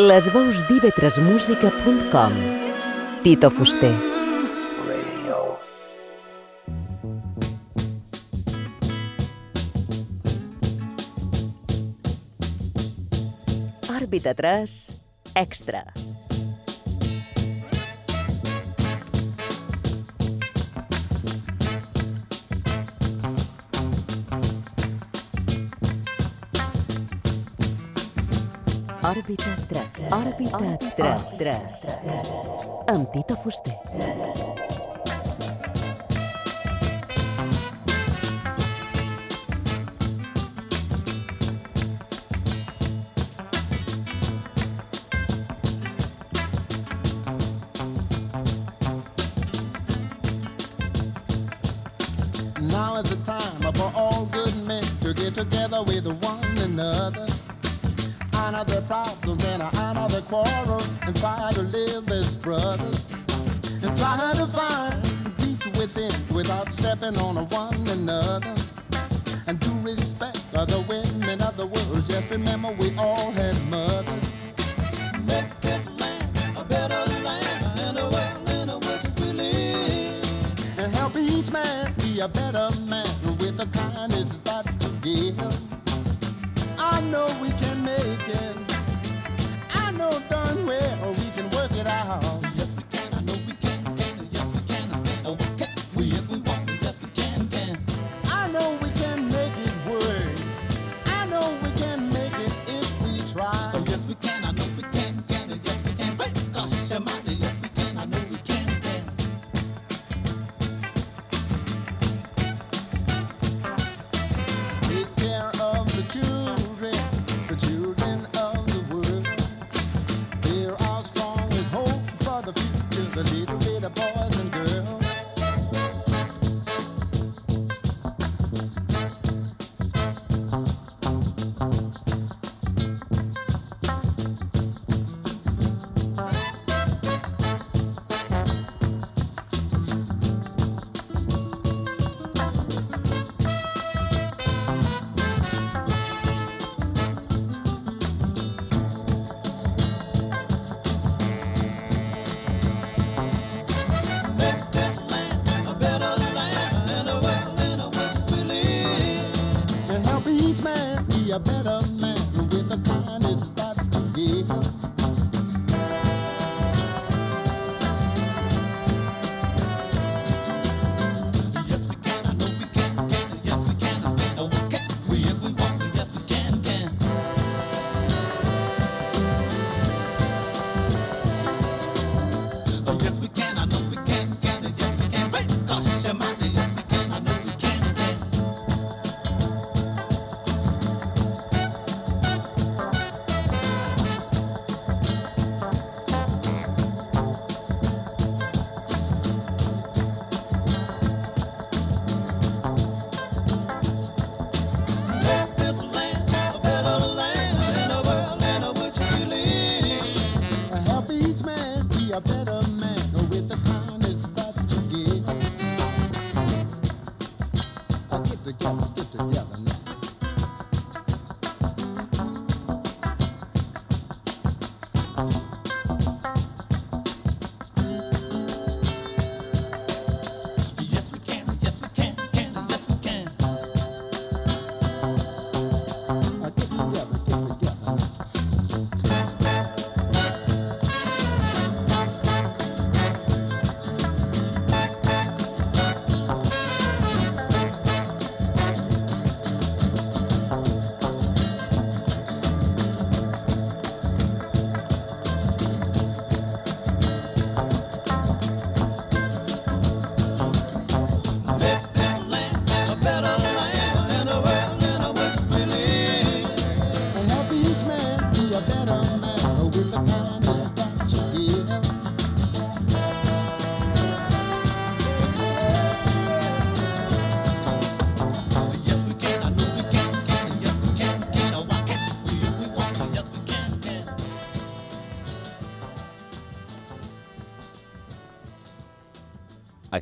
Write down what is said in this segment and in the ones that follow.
Les veus d'ivetresmusica.com Tito Fuster. Òrbita 3 Extra. Òrbita 3. Òrbita 3. Amb Tita Fuster. quarrels and try to live as brothers and try to find peace within without stepping on one another and do respect other women of the world. Just remember we all had mothers. Make this land a better land and a world in which we live. And help each man be a better man with the kindness that to give. I know we can make it done with.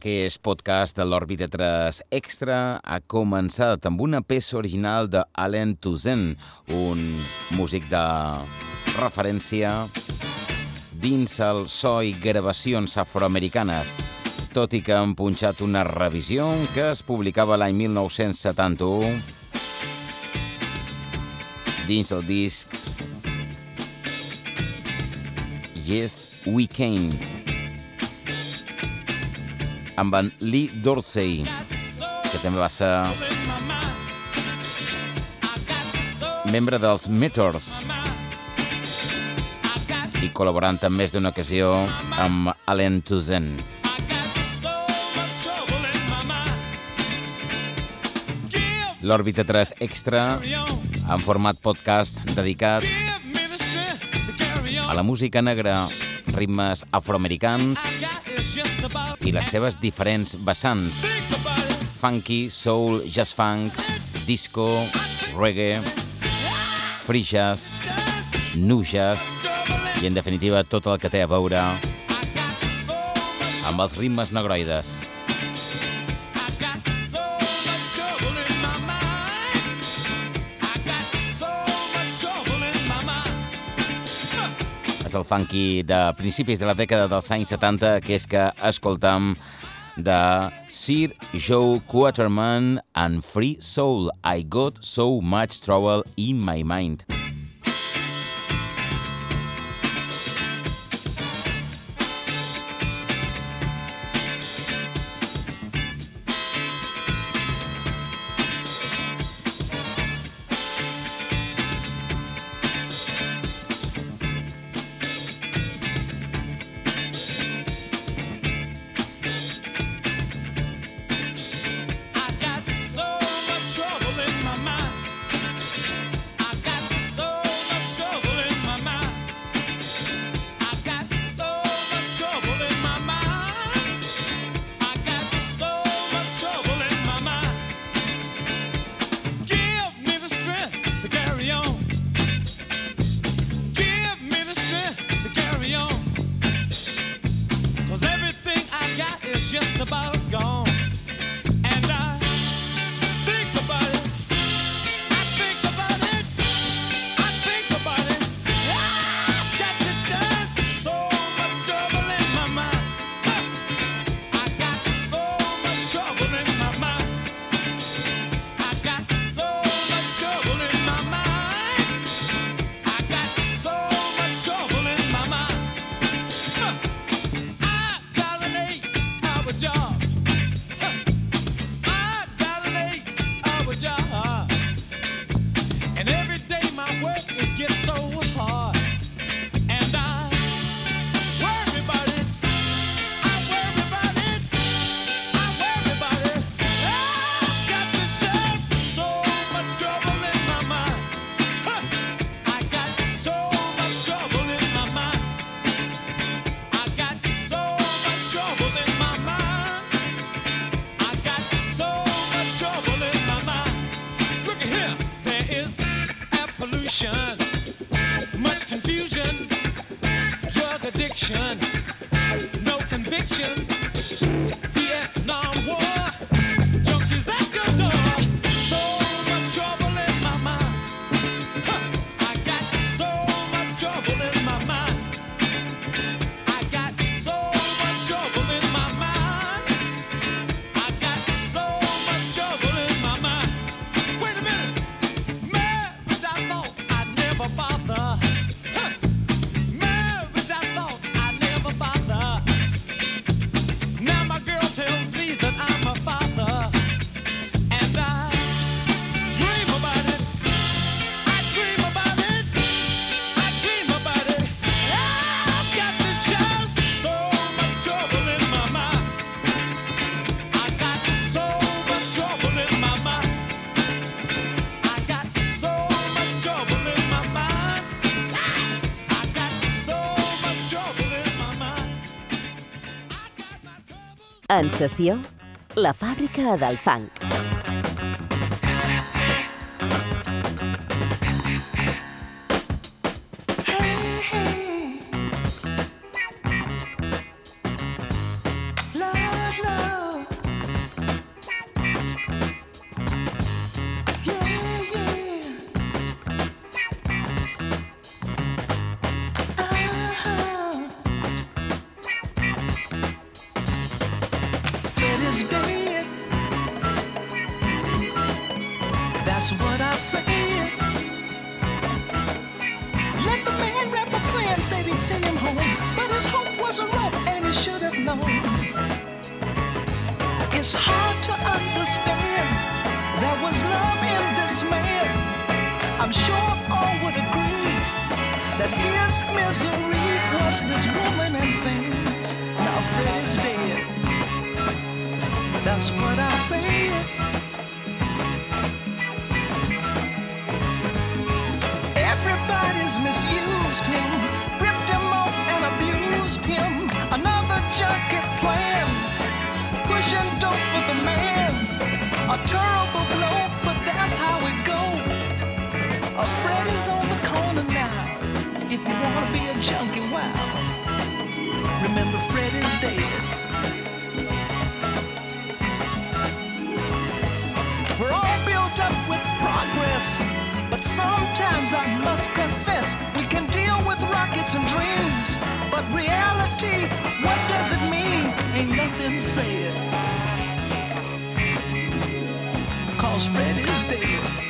Aquest podcast de l'Òrbita 3 Extra ha començat amb una peça original de Alan Toussaint, un músic de referència dins el so i gravacions afroamericanes, tot i que han punxat una revisió que es publicava l'any 1971 dins el disc Yes, We Came amb en Lee Dorsey que també va ser membre dels Metors i col·laborant en més d'una ocasió amb Allen Toussaint. L'Òrbita 3 Extra en format podcast dedicat a la música negra, ritmes afroamericans i les seves diferents vessants. Funky, soul, jazz funk, disco, reggae, free jazz, new jazz i, en definitiva, tot el que té a veure amb els ritmes negroides. El funky de principis de la dècada dels anys 70, que és que escoltam de Sir Joe Quaterman and Free Soul. I got so much trouble in my mind. En sessió, la fàbrica del funk. Rap a plan, said he'd send him home. But his hope was a rope, and he should have known. It's hard to understand. There was love in this man. I'm sure all would agree that his misery was his woman and things. Now Fred is dead. That's what I said. Junkie plan, pushing dope for the man. A terrible blow, but that's how it goes. A Freddy's on the corner now. If you wanna be a junkie, wow. Remember Freddy's dead. We're all built up with progress, but sometimes I must confess we can deal with rockets and dreams. But reality, what does it mean? Ain't nothing said. Cause Fred is dead.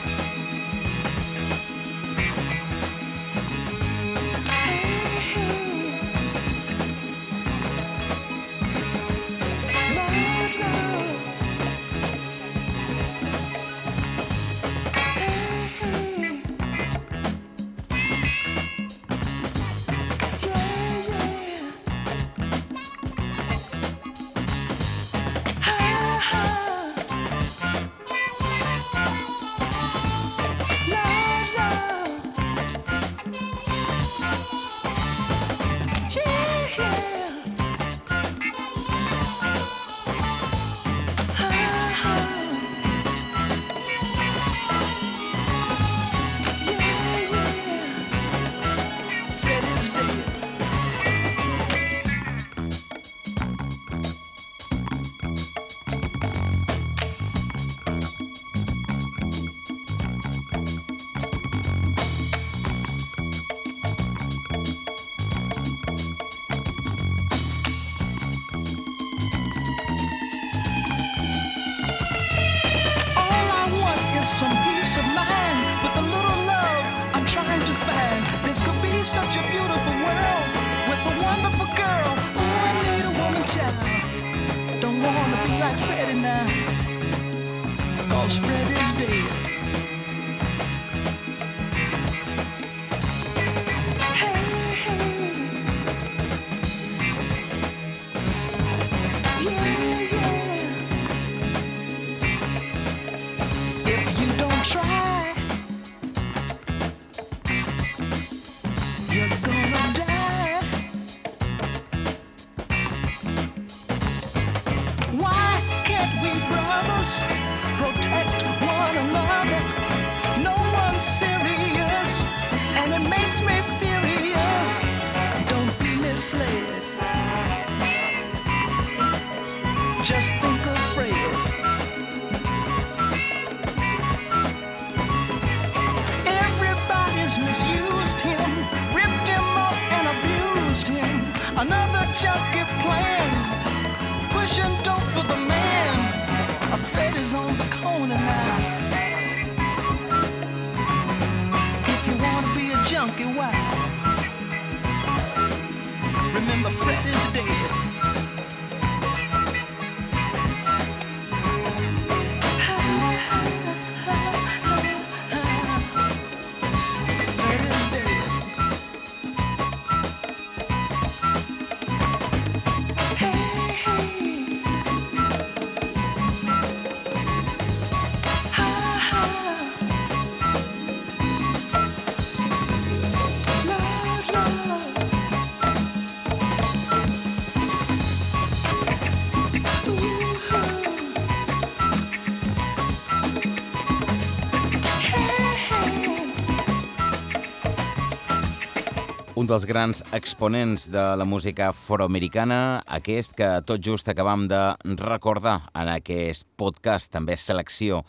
Un dels grans exponents de la música afroamericana, aquest que tot just acabam de recordar en aquest podcast, també selecció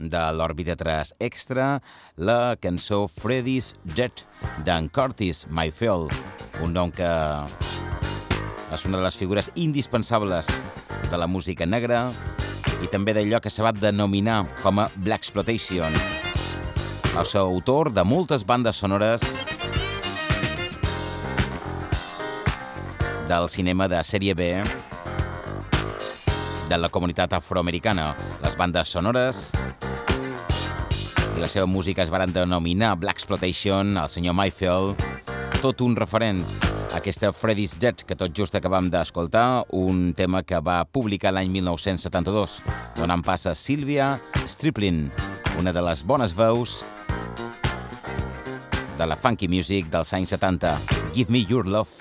de l'òrbita 3 extra, la cançó Freddy's Jet d'en Curtis Mayfield, un nom que és una de les figures indispensables de la música negra i també d'allò que se va denominar com a Black Exploitation. el seu autor de moltes bandes sonores del cinema de sèrie B de la comunitat afroamericana. Les bandes sonores i la seva música es varen denominar Black Exploitation, el senyor Mayfield, tot un referent. Aquesta Freddy's Dead, que tot just acabam d'escoltar, un tema que va publicar l'any 1972, donant pas a Sylvia Striplin, una de les bones veus de la funky music dels anys 70. Give me your love.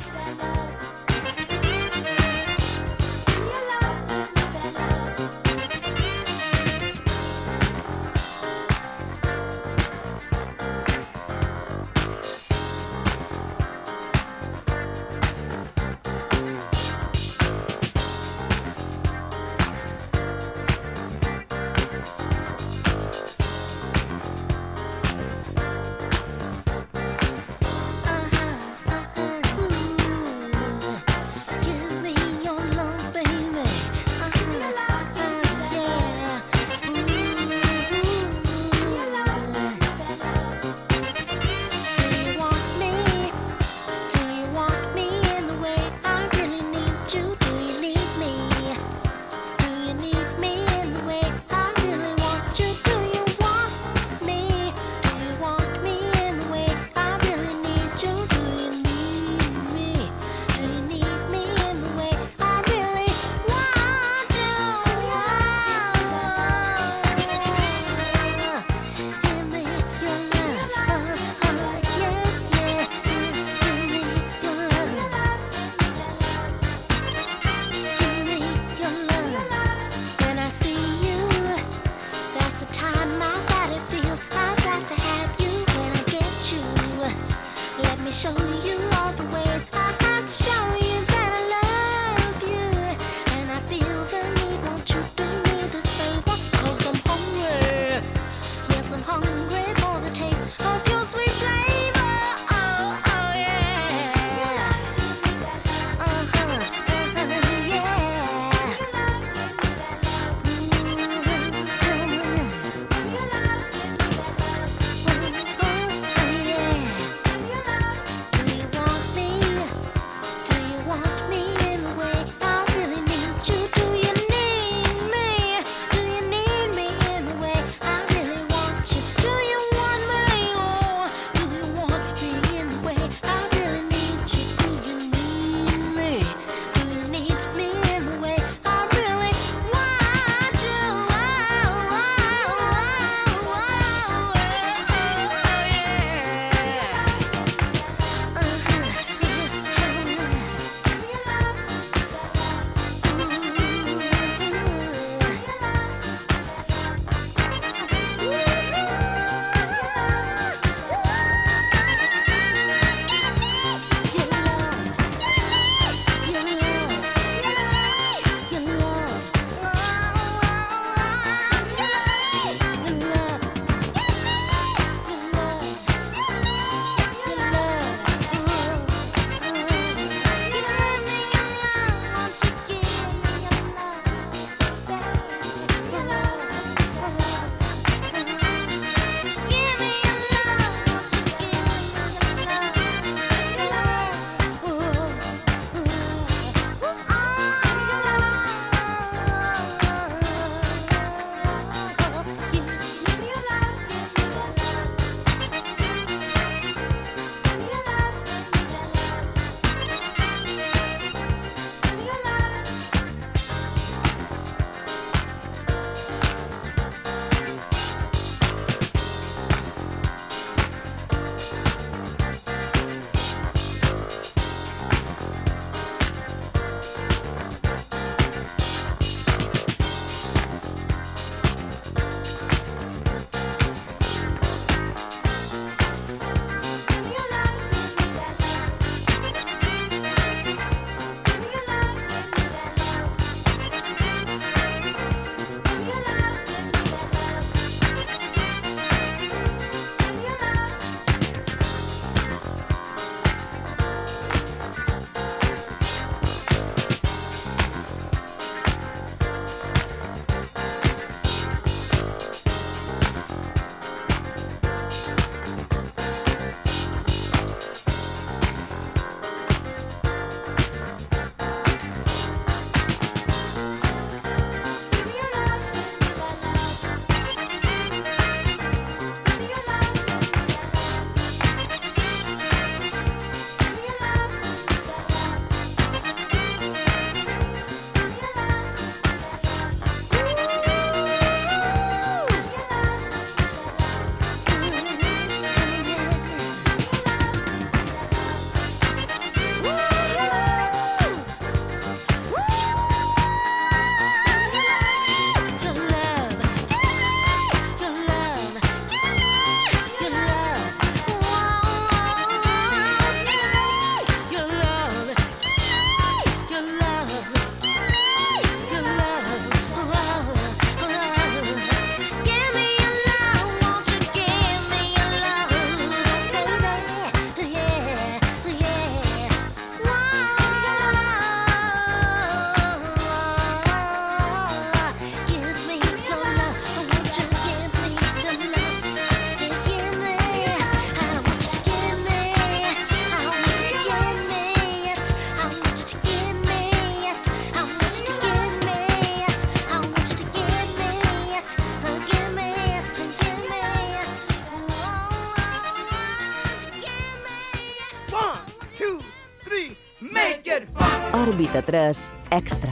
3 Extra.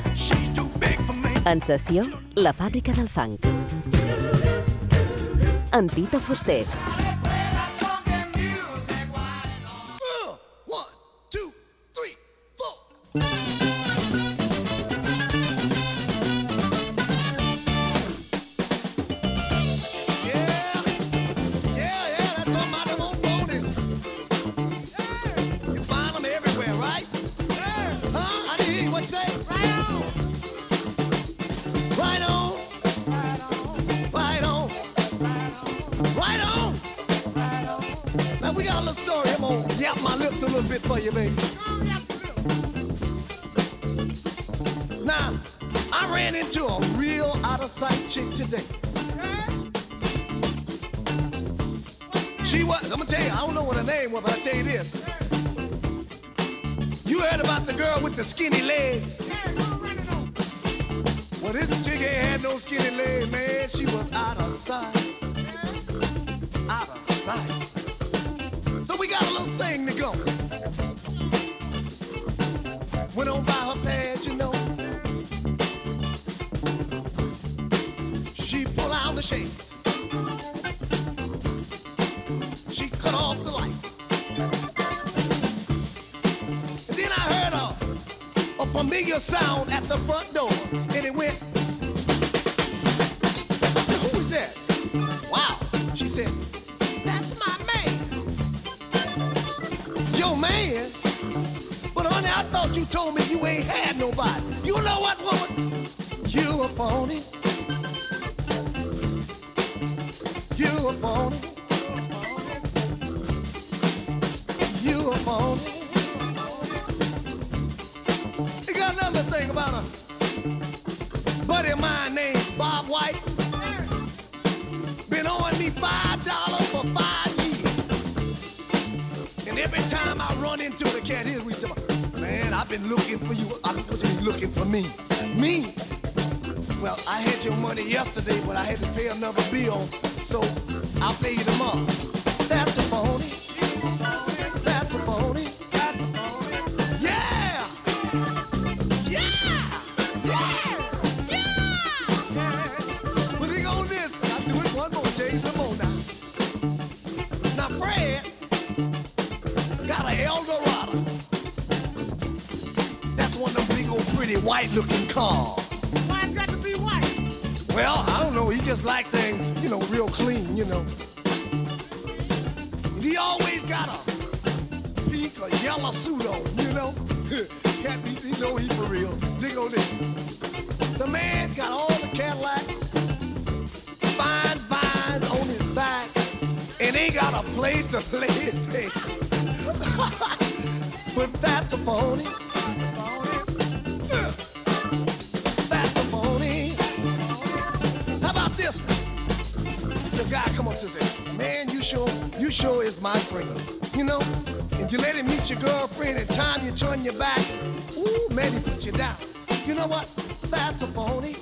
En sessió, la fàbrica del funk. En Tito Fuster. Was, but I'll tell you this. You heard about the girl with the skinny legs? Well, this chick ain't had no skinny legs, man. She was out of sight. Out of sight. So we got a little thing to go. Went on by her pad, you know. She pulled out the shades. A sound at the front door. And it went. I said, who is that? Wow. She said, that's my man. Your man? But honey, I thought you told me you ain't had nobody. You know what, woman? You a phony. You a phony. You a phony. Thing about a buddy of mine named Bob White. Been owing me five dollars for five years. And every time I run into the cat here, we talk, man, I've been looking for you. I've been looking for me. Me? Well, I had your money yesterday, but I had to pay another bill, so I'll pay you tomorrow. That's a phony. Got a place to lay his head. but that's a phony. That's a phony. How about this? The guy come up to say, man, you sure, you sure is my friend. You know, if you let him meet your girlfriend and time you turn your back, ooh, man, he put you down. You know what? That's a phony.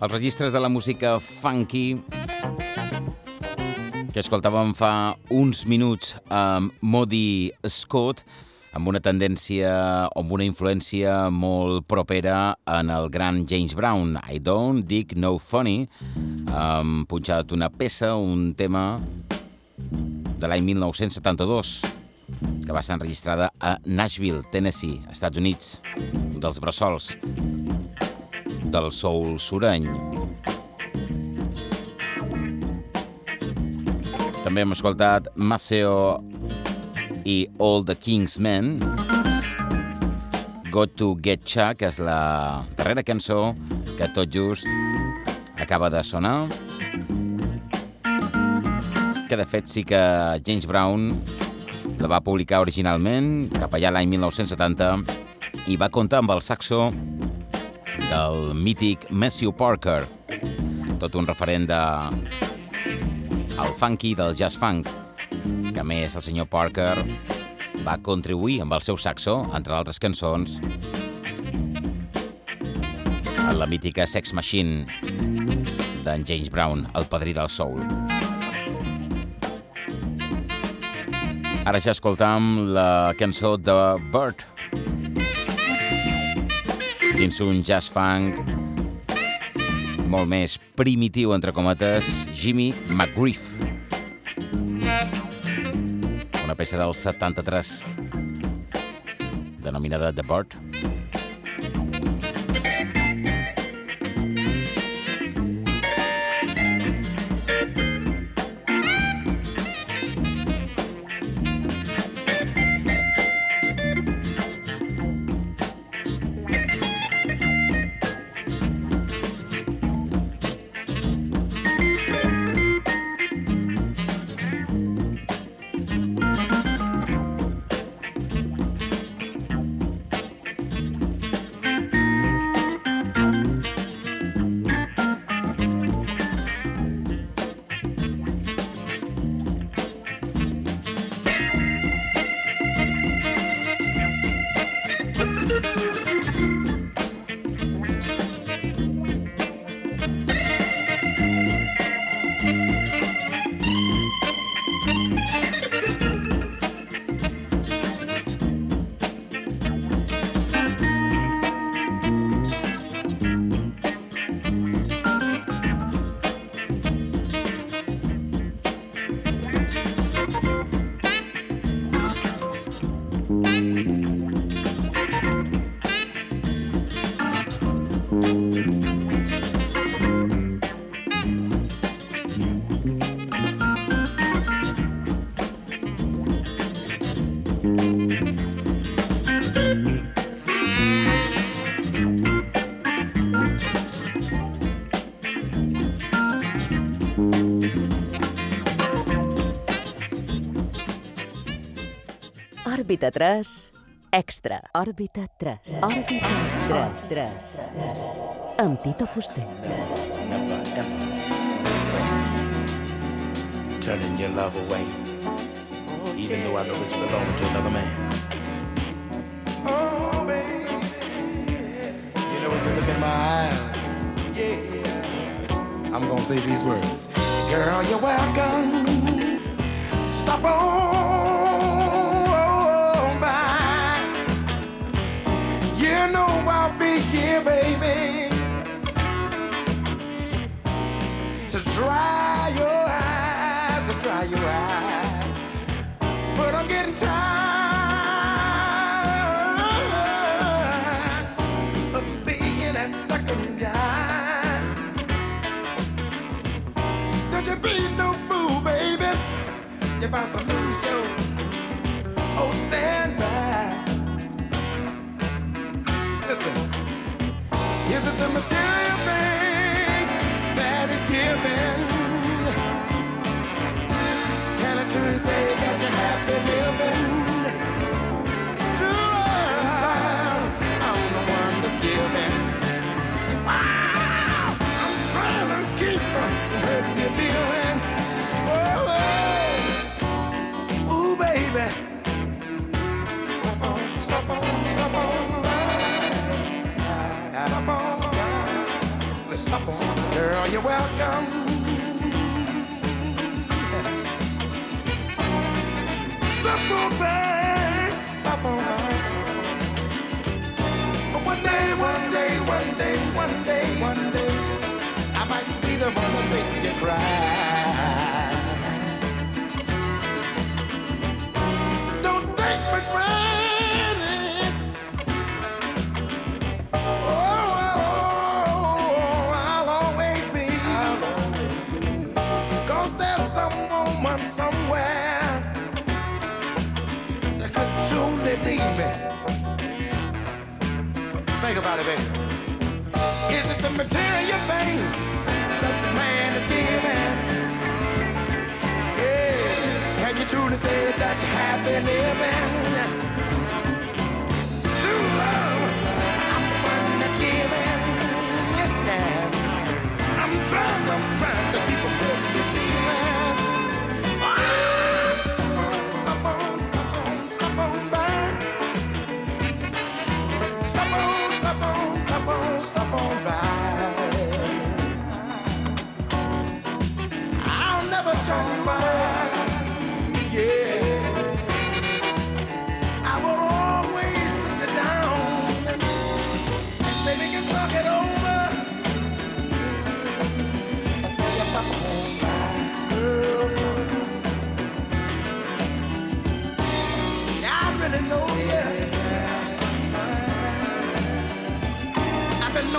Els registres de la música funky que escoltàvem fa uns minuts amb Modi Scott amb una tendència o amb una influència molt propera en el gran James Brown. I don't dig no funny. Hem punxat una peça, un tema de l'any 1972 que va ser enregistrada a Nashville, Tennessee, Estats Units, un dels bressols del soul sureny. També hem escoltat Maceo i All the King's Men, Got to Get Cha, que és la darrera cançó que tot just acaba de sonar, que de fet sí que James Brown la va publicar originalment cap allà l'any 1970 i va comptar amb el saxo del mític Matthew Parker, tot un referent de el funky del jazz funk, que més el senyor Parker va contribuir amb el seu saxo, entre altres cançons, a la mítica Sex Machine d'en James Brown, el padrí del soul. Ara ja escoltam la cançó de Bird, dins un jazz funk molt més primitiu, entre cometes, Jimmy McGriff. Una peça del 73, denominada The Bird. Òrbita 3, extra. Òrbita 3. Òrbita 3. 3. Amb Tito Fuster. Turning your love away, even though I know you belong to another man. Oh, baby. You know when you look in my eyes, yeah, I'm gonna say these words. Girl, you're welcome. Stop on baby. to dry your eyes, to dry your eyes. But I'm getting tired of being that sucker's guy. Don't you be no fool, baby. You're about to lose your oh stand the material things that is giving. Can I truly say stop on. Girl, you're welcome. Stop on back, stop on back. One day, one day, one day, one day, one day, I might be the one to make you cry. Think about it, baby. Is it the material things that the man is giving? Yeah. Can you truly say that you're happy living? True love, I'm the one that's giving. I'm trying, I'm trying to keep a good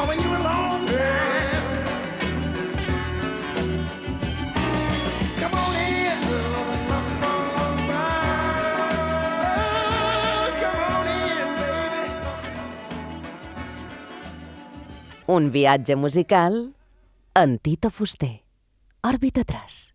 knowing you a long time. Come on in. Come on in, baby. Un viatge musical en Tito Fuster. Òrbita 3.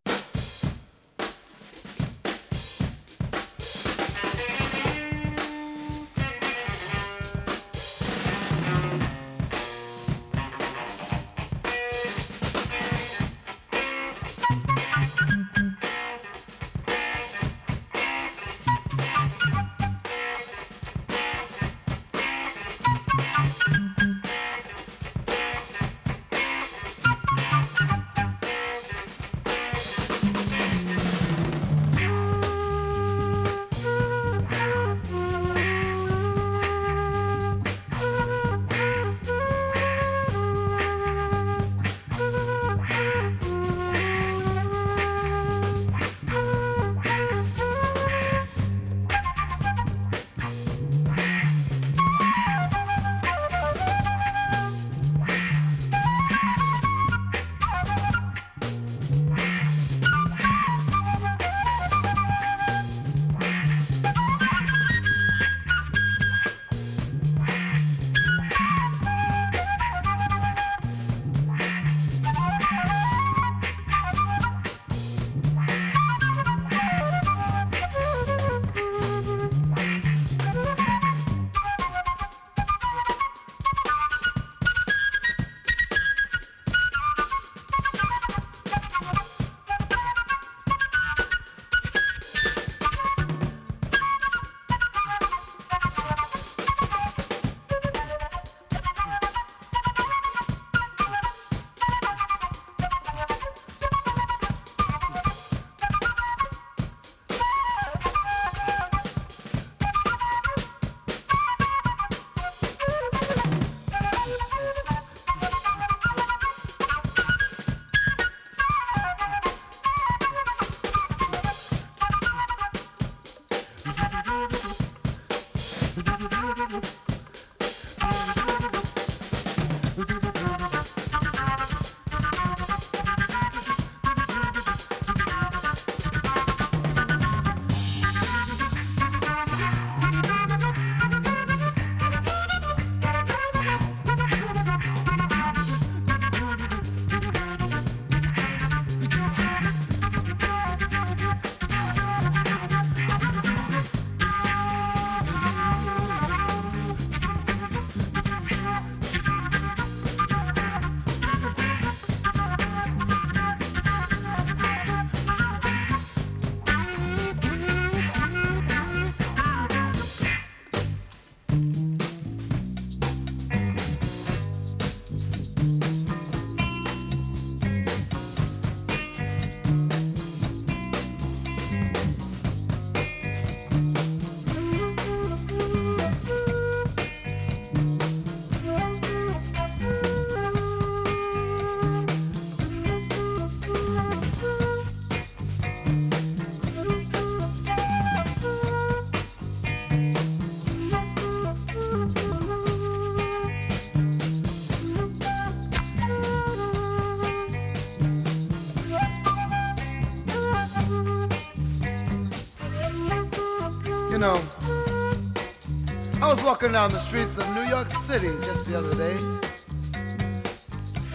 Walking down the streets of New York City just the other day.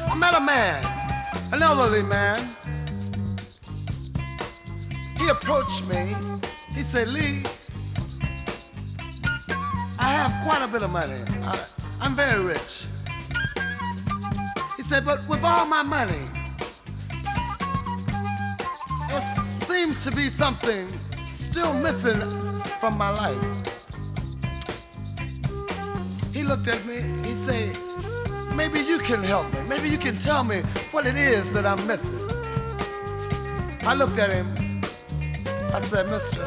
I met a man, an elderly man. He approached me. He said, Lee, I have quite a bit of money. I, I'm very rich. He said, but with all my money, there seems to be something still missing from my life. Looked at me, he said, maybe you can help me. Maybe you can tell me what it is that I'm missing. I looked at him. I said, mister,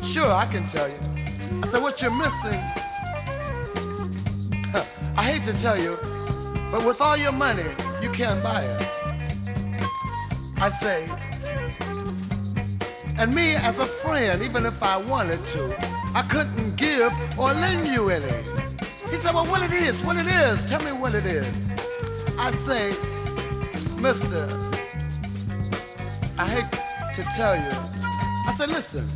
sure, I can tell you. I said, what you're missing, I hate to tell you, but with all your money, you can't buy it. I say, and me as a friend, even if I wanted to, I couldn't give or lend you any. He said, well, what it is, what it is, tell me what it is. I say, mister, I hate to tell you. I said, listen.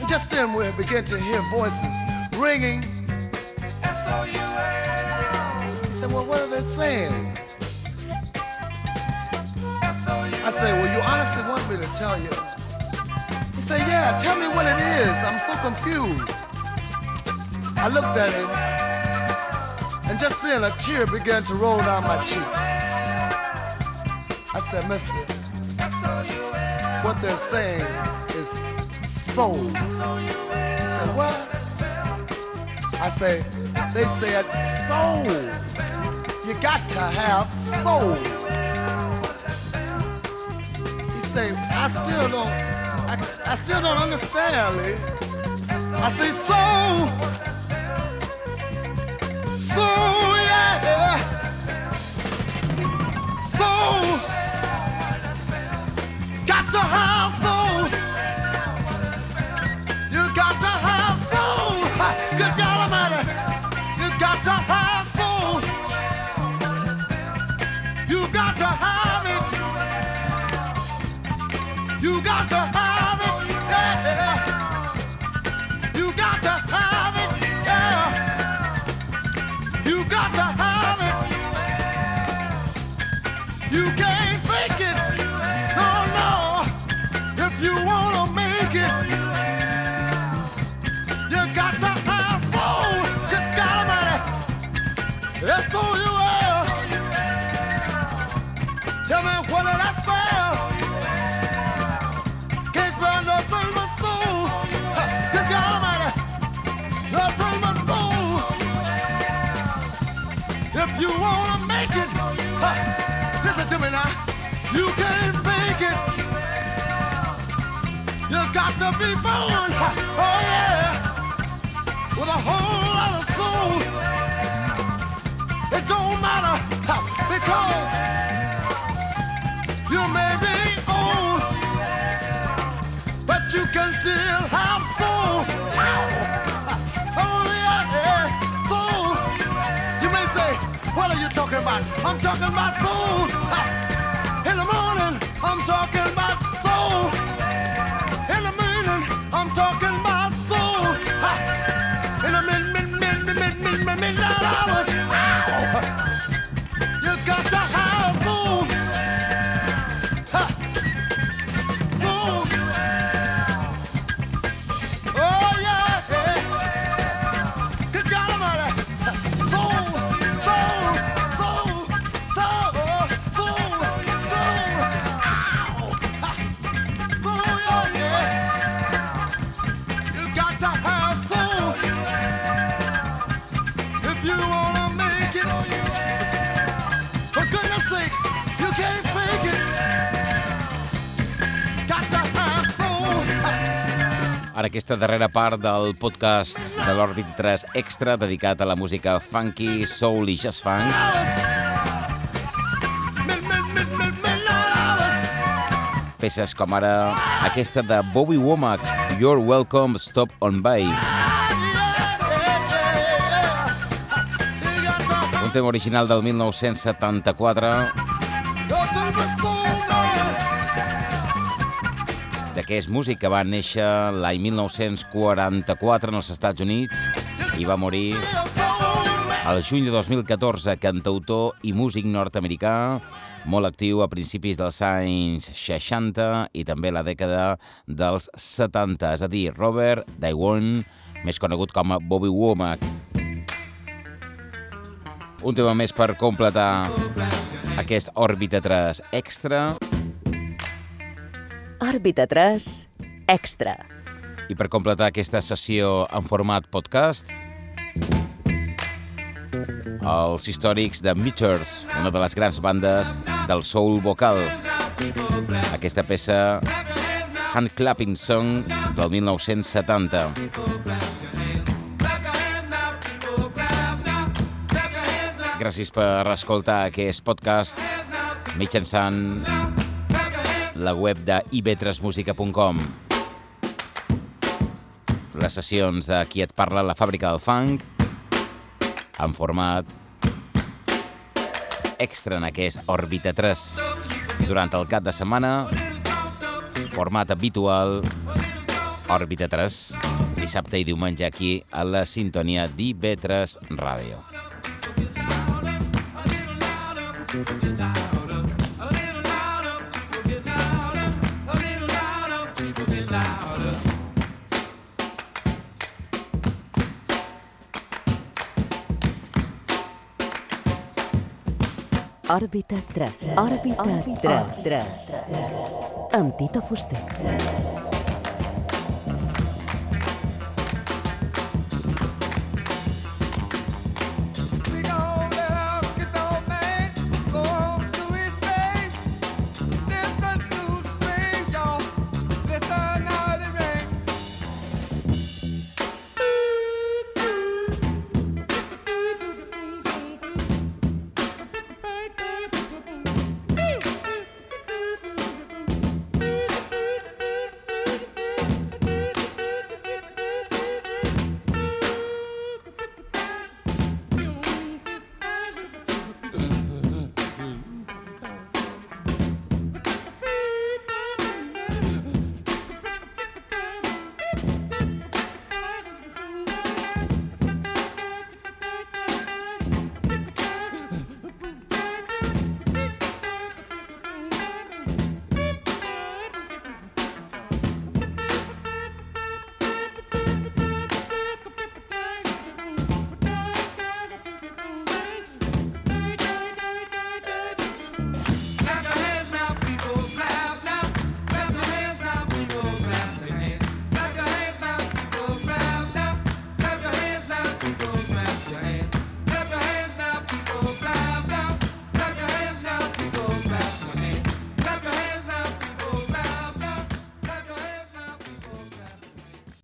And just then we began to hear voices ringing. He said, well, what are they saying? I say, well, you honestly want me to tell you? Said, yeah, tell me what it is. I'm so confused. I looked at him, and just then a tear began to roll down my cheek. I said, mister, what they're saying is soul. He said, what? I say, they said soul. You got to have soul. He said, I still don't, I, still don't understand, Lee. I say, soul. Soul, yeah. Soul. Got to have soul. You got to have soul. Good God Almighty. You got to have soul. You got to have it. You got to born. Oh yeah. With a whole lot of soul. It don't matter because you may be old, but you can still have soul. Oh yeah, soul. You may say, what are you talking about? I'm talking about soul. In the morning, I'm talking 我么 aquesta darrera part del podcast de l'Òrbit 3 Extra dedicat a la música funky, soul i jazz funk peces com ara aquesta de Bobby Womack, You're Welcome, Stop on By. Un tema original del 1974 de Aquest músic que va néixer l'any 1944 en els Estats Units i va morir el juny de 2014, cantautor i músic nord-americà, molt actiu a principis dels anys 60 i també la dècada dels 70, és a dir, Robert Daiwon, més conegut com a Bobby Womack. Un tema més per completar aquest Òrbita 3 extra Òrbita 3 Extra. i per completar aquesta sessió en format podcast els històrics de Meters, una de les grans bandes del soul vocal. Aquesta peça Hand Clapping Song del 1970. Gràcies per escoltar aquest podcast mitjançant la web de ivetresmusica.com. Les sessions de qui et parla la fàbrica del funk en format extra en aquest Òrbita 3. Durant el cap de setmana, format habitual, Òrbita 3, dissabte i diumenge aquí a la sintonia d'IV3 Ràdio. Òrbita 3. Òrbita 3. 3. Amb Tito Fuster.